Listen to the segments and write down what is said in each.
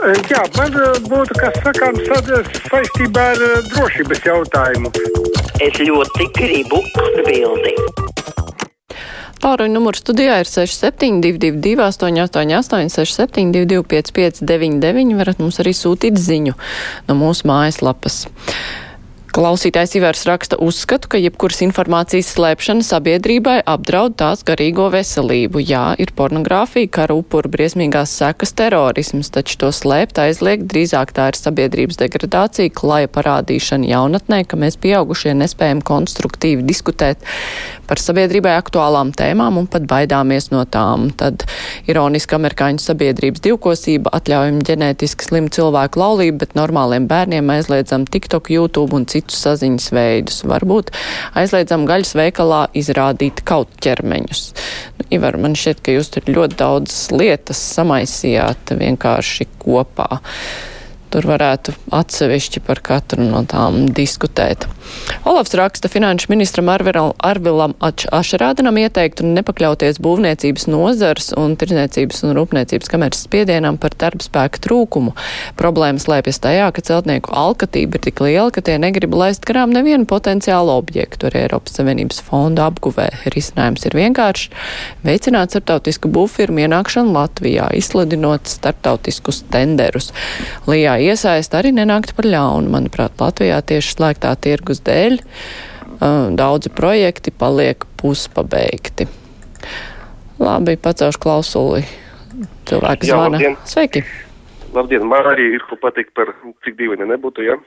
Jā, man būtu kas sakāms saistībā ar drošības jautājumu. Es ļoti gribu atbildēt. Tāruņa numurs studijā ir 6722, 888, 672, 559, varat mums arī sūtīt ziņu no mūsu mājaslapas. Klausītājs Ivers raksta uzskatu, ka jebkuras informācijas slēpšana sabiedrībai apdraud tās garīgo veselību. Jā, ir pornogrāfija, kara upuru briesmīgās sekas terorisms, taču to slēpt aizliegt drīzāk tā ir sabiedrības degradācija, klaja parādīšana jaunatnē, ka mēs pieaugušie nespējam konstruktīvi diskutēt par sabiedrībai aktuālām tēmām un pat baidāmies no tām. Tad ironiski amerikāņu sabiedrības divkosība atļaujam ģenētiski slimu cilvēku laulību, bet normāliem bērniem aizliedzam TikTok, YouTube un citus saziņas veidus. Varbūt aizliedzam gaļas veikalā izrādīt kaut ķermeņus. Nu, Ivar, man šķiet, ka jūs tur ļoti daudz lietas samaisījāt vienkārši kopā. Tur varētu atsevišķi par katru no tām diskutēt. Olafs raksta finanšu ministram Arvilam Ašarādinam ieteikt un nepakļauties būvniecības nozars un tirdzniecības un rūpniecības kameras spiedienam par darbspēku trūkumu. Problēmas lēpjas tajā, ka celtnieku alkatība ir tik liela, ka tie negrib laist garām nevienu potenciālu objektu arī Eiropas Savienības fonda apguvē. Risinājums ir vienkārši veicināt starptautisku būvfirmu ienākšanu Latvijā, izsludinot starptautiskus tenderus. Lijā iesaist arī nenākt par ļaunu. Manuprāt, Latvijā tieši slēgtā tirgus dēļ daudzi projekti paliek puspabeigti. Labi, pacelšu klausuli. Cilvēki zvana. Sveiki! Labdien, man arī ir ko pateikt par cik dīvaini nebūtu, ja?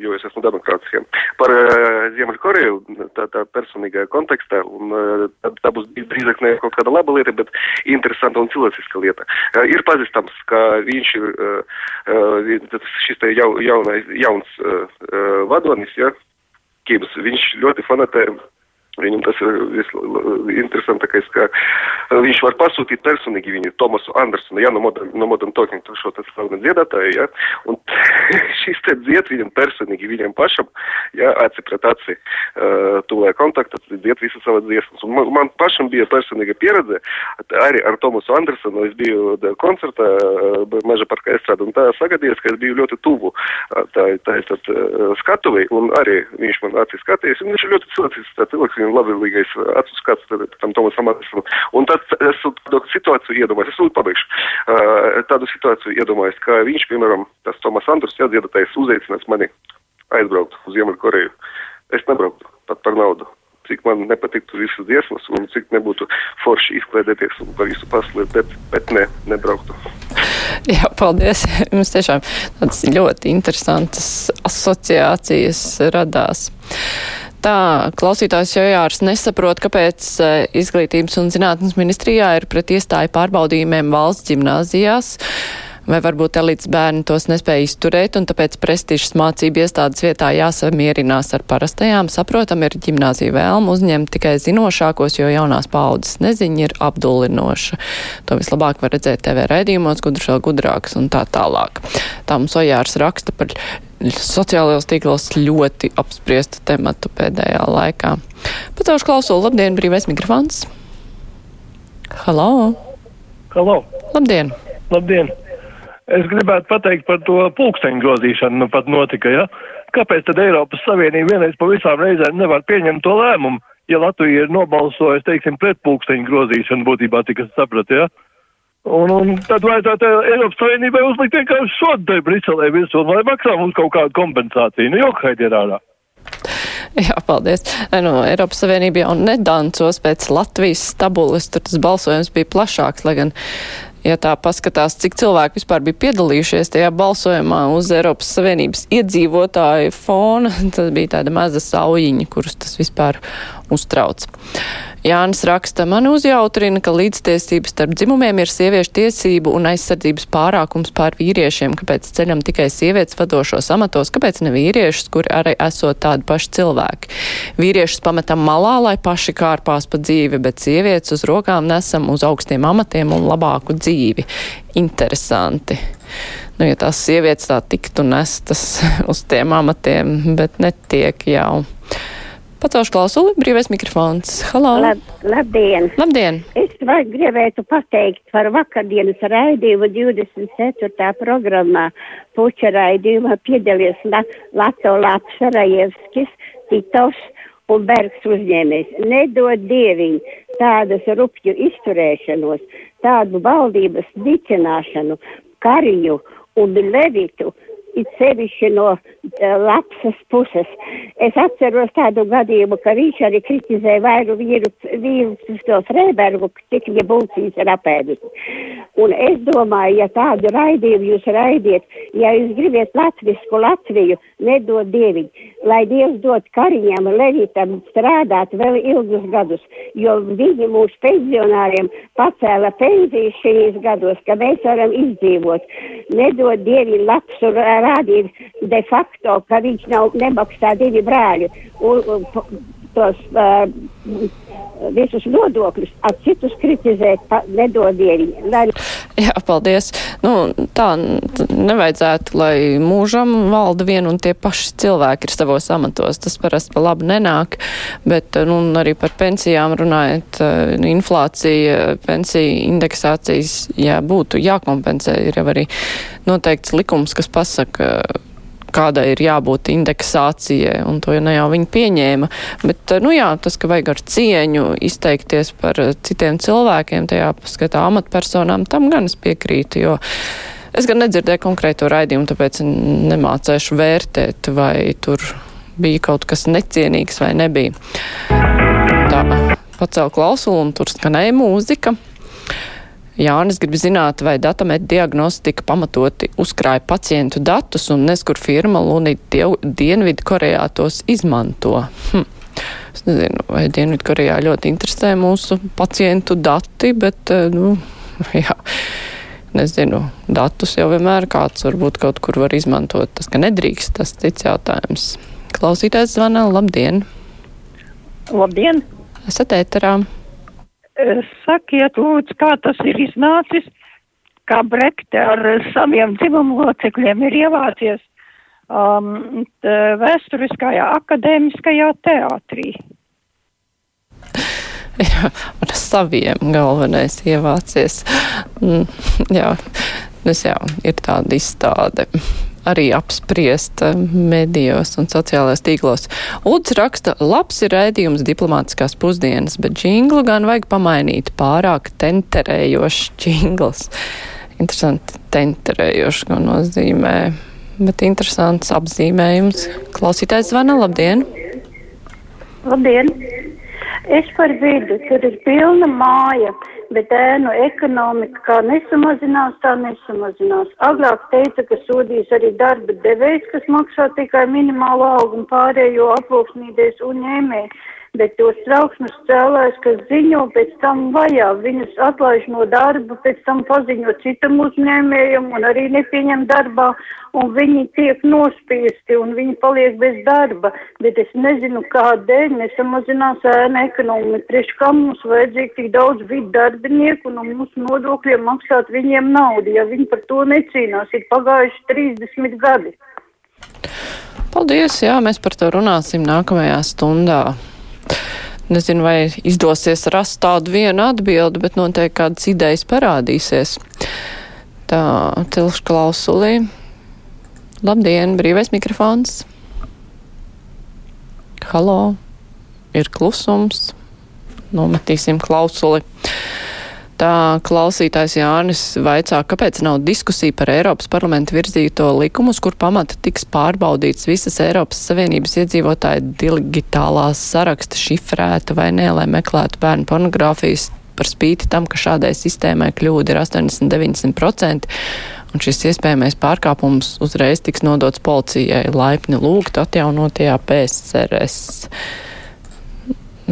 Jo es esmu demokrāts. Ja. Par uh, Ziemeļkoreju tā, tā personīgā kontekstā, un uh, tā, būs drīzāk ne kaut kāda laba lieta, bet interesanta un cilvēciska lieta. Uh, ir pazīstams, ka viņš ir uh, uh, šis te jau, jaunais, jauns uh, uh, vadonis, ja, Kības, viņš ļoti fanatē Viņam tas ir interesantākais, ka viņš var pasūtīt personīgi viņu Tomasu Andersonu, ja, no Modern, no modern Talking, šo te slavu dziedātāju, ja, un šis te dzied viņam personīgi, viņam pašam, ja, aci pret aci, uh, tuvē kontakta, dzied visu savu dziesmas. Un man, man pašam bija personīga pieredze, arī ar Tomasu Andersonu, es biju koncertā uh, Meža parka estrāda, un tā sagadījās, ka es biju ļoti tuvu uh, tā, tā, tā, tā skatuvei, un arī viņš man acī skatījās, un viņš ir ļoti cilvēks, cilvēks viņam labvēlīgais acu skats tam Tomasam Andersonam. Un tad es tādu situāciju iedomājos, es lūdzu pabeigšu, uh, tādu situāciju iedomājos, ka viņš, piemēram, tas Tomas Andrus, jādziedātais, uzaicinās mani aizbraukt uz Ziemeļkoreju. Es nebrauktu pat par naudu cik man nepatiktu visas dziesmas un cik nebūtu forši izklaidēties un par visu pasauli, bet, bet ne, nebrauktu. Jā, paldies. Mums tiešām tādas ļoti interesantas asociācijas radās. Tā klausītājs Jojārs nesaprot, kāpēc e, izglītības un zinātnes ministrijā ir pret iestāju pārbaudījumiem valsts ģimnāzijās. Vai varbūt elites bērni tos nespēja izturēt, un tāpēc prestižas mācību iestādes vietā jāsamierinās ar parastajām. Saprotam, ir ģimnāzija vēlma uzņemt tikai zinošākos, jo jaunās paudzes neziņa ir apdulinoša. To vislabāk var redzēt TV raidījumos, gudrs vēl gudrāks un tā tālāk. Tā mums Ojārs raksta par sociālajos tīklos ļoti apspriesta tematu pēdējā laikā. Pacelšu klausulu, labdien, brīvais mikrofons. Halo! Halo! Labdien! Labdien! Es gribētu pateikt par to pulksteņu grozīšanu, nu pat notika, ja? Kāpēc tad Eiropas Savienība vienreiz pa visām reizēm nevar pieņemt to lēmumu, ja Latvija ir nobalsojusi, teiksim, pret pulksteņu grozīšanu būtībā, tik es sapratu, ja? Un, un tad vajadzētu Eiropas Savienībai uzlikt vienkārši sodu te Briselē virsū, lai maksā mums kaut kādu kompensāciju. Nu, jokaidi ir ārā. Jā, paldies. Nu, Eiropas Savienība jau nedancos pēc Latvijas stabulas, tur tas balsojums bija plašāks, lai gan ja tā paskatās, cik cilvēki vispār bija piedalījušies tajā balsojumā uz Eiropas Savienības iedzīvotāju fona, tad bija tāda maza saujiņa, kurus tas vispār uztrauc. Jānis raksta, man uzjautrina, ka līdztiesības starp dzimumiem ir sieviešu tiesību un aizsardzības pārākums pār vīriešiem, kāpēc ceļam tikai sievietes vadošos amatos, kāpēc ne vīriešus, kuri arī esot tādi paši cilvēki. Vīriešus pametam malā, lai paši kārpās pa dzīvi, bet sievietes uz rokām nesam uz augstiem amatiem un labāku dzīvi. Interesanti. Nu, ja tās sievietes tā tiktu nestas uz tiem amatiem, bet netiek jau. Pacelšu klausuli, brīvais mikrofons. Halo! Lab, labdien! Labdien! Es gribētu pateikt par vakardienas raidījumu 24. programmā. Puča raidījumā piedalījās La, Lato Laps, Rajevskis, Titovs un Bergs uzņēmējs. Nedod dieviņu tādas rupju izturēšanos, tādu valdības dicināšanu, kariņu un levitu it sevišķi no uh, lapsas puses. Es atceros tādu gadījumu, ka viņš arī kritizēja vairu vīru, vīrus to Freibergu, cik viņa bulcīs ir apēdus. Un es domāju, ja tādu raidījumu jūs raidiet, ja jūs gribiet latvisku Latviju, nedod dieviņu, lai Dievs dod kariņam, levitam strādāt vēl ilgus gadus, jo viņi mūsu pensionāriem pacēla pensijas šīs gados, ka mēs varam izdzīvot. Nedod dieviņu lapsu rādīt de facto, ka viņš nav nemaksā divi brāļi. Un, un, tos uh, visus nodokļus, ar citus kritizēt, pa, nedodieni. Lai... Jā, paldies. Nu, tā nevajadzētu, lai mūžam valda vien un tie paši cilvēki ir savos amatos. Tas parasti pa labi nenāk, bet nu, arī par pensijām runājot, inflācija, pensija indeksācijas, jā, būtu jākompensē. Ir jau arī noteikts likums, kas pasaka, kādai ir jābūt indeksācijai, un to ne jau viņi pieņēma. Bet, nu jā, tas, ka vajag ar cieņu izteikties par citiem cilvēkiem, tajā skatā amatpersonām, tam gan es piekrītu, jo es gan nedzirdēju konkrēto raidījumu, tāpēc nemācēšu vērtēt, vai tur bija kaut kas necienīgs vai nebija. Tā, pacēl klausulu un tur skanēja mūzika. Jānis grib zināt, vai datamet diagnostika pamatoti uzkrāja pacientu datus un neskur firma Lunīt Dienvidu Korejā tos izmanto. Hm. Es nezinu, vai Dienvidu Korejā ļoti interesē mūsu pacientu dati, bet, eh, nu, jā, nezinu, datus jau vienmēr kāds varbūt kaut kur var izmantot. Tas, ka nedrīkst, tas cits jautājums. Klausītājs zvana, labdien! Labdien! Esat ēterā! Sakiet, lūdzu, kā tas ir iznācis, kā Brekte ar saviem dzimumu locekļiem ir ievācies um, vēsturiskajā akadēmiskajā teātrī. Jā, ar saviem galvenais ievācies. Mm, jā, tas jau ir tāda izstāde arī apspriest medijos un sociālajos tīklos. Lūdzu raksta, labs ir raidījums diplomātiskās pusdienas, bet džinglu gan vajag pamainīt pārāk tenterējošs džingls. Interesanti, tenterējošs, ko nozīmē, bet interesants apzīmējums. Klausītājs zvana, labdien! Labdien! Es par vidu, tur ir pilna māja bet ēnu ekonomika kā nesamazinās, tā nesamazinās. Agrāk teica, ka sodīs arī darba devējs, kas maksā tikai minimālo algu un pārējo aploksnīties un ņēmēji bet tos trauksmes cēlājs, kas ziņo, pēc tam vajā, viņus atlaiž no darba, pēc tam paziņo citam uzņēmējam un arī nepieņem darbā, un viņi tiek nospiesti un viņi paliek bez darba, bet es nezinu, kādēļ nesamazinās ēna ekonomika, priekš kā mums vajadzīgi tik daudz vidu darbinieku un no mūsu nodokļiem maksāt viņiem naudu, ja viņi par to necīnās, ir pagājuši 30 gadi. Paldies, jā, mēs par to runāsim nākamajā stundā. Nezinu, vai izdosies rast tādu vienu atbildi, bet noteikti kādas idejas parādīsies. Tā, tilšu klausulī. Labdien, brīvais mikrofons. Halo, ir klusums. Nometīsim klausuli. Tā klausītājs Jānis vaicā, kāpēc nav diskusija par Eiropas parlamentu virzīto likumu, uz kur pamata tiks pārbaudīts visas Eiropas Savienības iedzīvotāju digitālās saraksta šifrēta vai nē, lai meklētu bērnu pornogrāfijas par spīti tam, ka šādai sistēmai kļūda ir 80-90%, un šis iespējamais pārkāpums uzreiz tiks nodots policijai laipni lūgt atjaunotajā PSRS.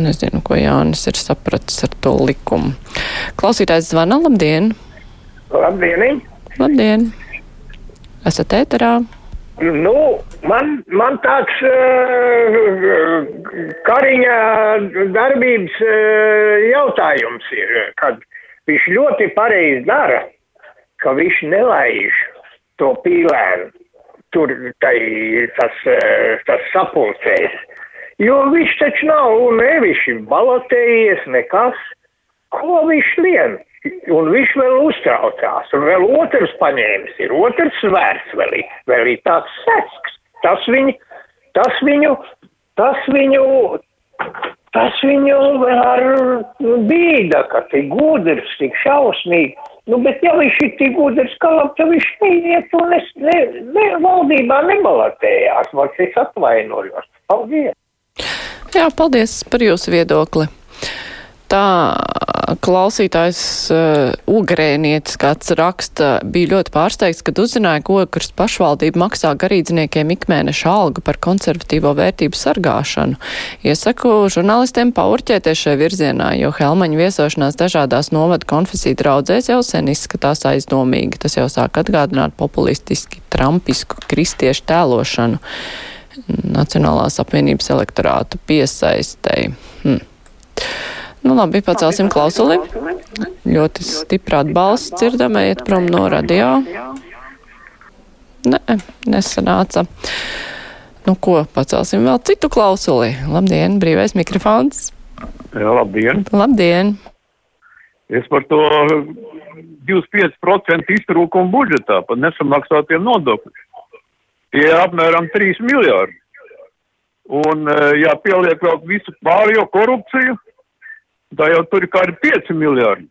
Nezinu, ko Jānis ir sapratis ar to likumu. Klausītājs zvana, labdien! Labdien! Labdien! Esat ēterā? Nu, man, man tāds uh, kariņa darbības uh, jautājums ir, kad viņš ļoti pareizi dara, ka viņš nelaiž to pīlēnu tur tai, tas, uh, tas sapulcēs Jo viņš taču nav neviši balotējies nekas. Ko viņš lien? Un viņš vēl uztraucās, un vēl otrs paņēmis ir, otrs svērs vēl ir, vēl ir tāds sesks. Tas viņu, tas viņu, tas viņu, tas viņu ar bīda, ka tik gudrs, tik šausmīgi. Nu, bet ja viņš ir tik gudrs, kā labi, tad viņš neiet un es, ne, ne, valdībā nebalatējās, vai es atvainojos. Paldies! Jā, paldies par jūsu viedokli. Tā klausītājs uh, Ugrēnietis kāds raksta, bija ļoti pārsteigts, kad uzzināja, ka Ogres pašvaldība maksā garīdzniekiem ikmēneša algu par konservatīvo vērtību sargāšanu. Iesaku žurnālistiem paurķēties šajā virzienā, jo Helmaņa viesošanās dažādās novada konfesiju draudzēs jau sen izskatās aizdomīgi. Tas jau sāk atgādināt populistiski, trumpisku kristiešu tēlošanu. Nacionālās apvienības elektorātu piesaistēji. Hm. Nu, labi, pacelsim klausuli. Ļoti stipra atbalsts dzirdam, iet prom no radio. Nē, nesanāca. Nu, ko, pacelsim vēl citu klausuli. Labdien, brīvais mikrofons. Jā, labdien. Labdien. Es par to 25% iztrūkumu budžetā, par nesamaksātiem nodokļiem. Tie ir apmēram 3 miljārdi. Un, ja pieliek vēl visu pārējo korupciju, Tā jau tur ir kādi 5 miljardi.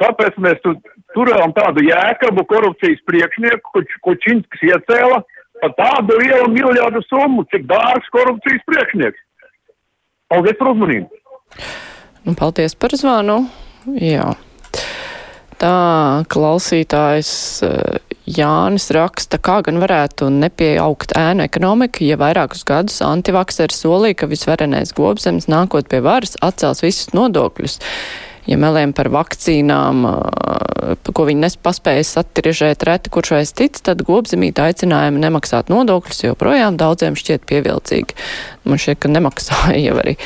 Kāpēc mēs tu, turējām tādu jēkabu korupcijas priekšnieku, ko, ko Činskis iecēla par tādu lielu miljardu summu, cik dārgs korupcijas priekšnieks? Paldies par uzmanību! Nu, paldies par zvanu! Jā. Tā klausītājs Jānis raksta, kā gan varētu nepieaugt ēnu ekonomika, ja vairākus gadus antivakseri solīja, ka visvarenais gobzems nākot pie varas atcels visus nodokļus. Ja meliem par vakcīnām, ko viņi nepaspēja satrižēt reti, kurš vairs tic, tad gobzemīta aicinājumi nemaksāt nodokļus joprojām daudziem šķiet pievilcīgi. Man šķiet, ka nemaksāja jau arī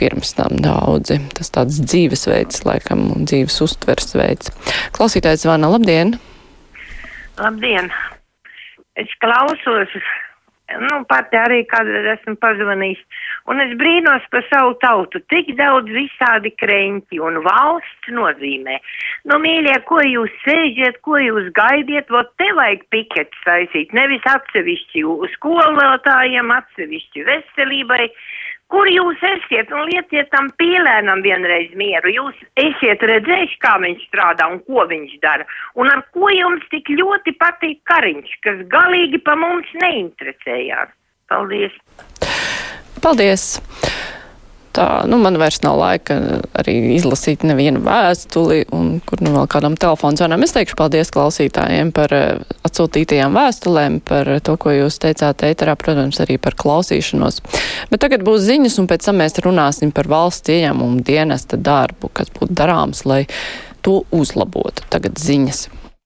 pirms tam daudzi. Tas tāds dzīvesveids, laikam, un dzīves uztvers veids. Klausītājs zvana, labdien! Labdien! Es klausos, nu, pati arī kādreiz esmu pazvanījis, un es brīnos par savu tautu. Tik daudz visādi kreņķi un valsts nozīmē. Nu, mīļie, ko jūs sēžat, ko jūs gaidiet, vot te vajag pikets taisīt, nevis atsevišķi skolotājiem, atsevišķi veselībai kur jūs esiet un lieciet tam pīlēnam vienreiz mieru. Jūs esiet redzējuši, kā viņš strādā un ko viņš dara. Un ar ko jums tik ļoti patīk kariņš, kas galīgi pa mums neinteresējās. Paldies! Paldies! Tā, nu, man vairs nav laika arī izlasīt nevienu vēstuli, un kur nu vēl kādam telefonu zvanām. Es teikšu paldies klausītājiem par uh, atsūtītajām vēstulēm, par to, ko jūs teicāt ēterā, protams, arī par klausīšanos. Bet tagad būs ziņas, un pēc tam mēs runāsim par valsts ieņēmumu dienesta darbu, kas būtu darāms, lai to uzlabotu. Tagad ziņas.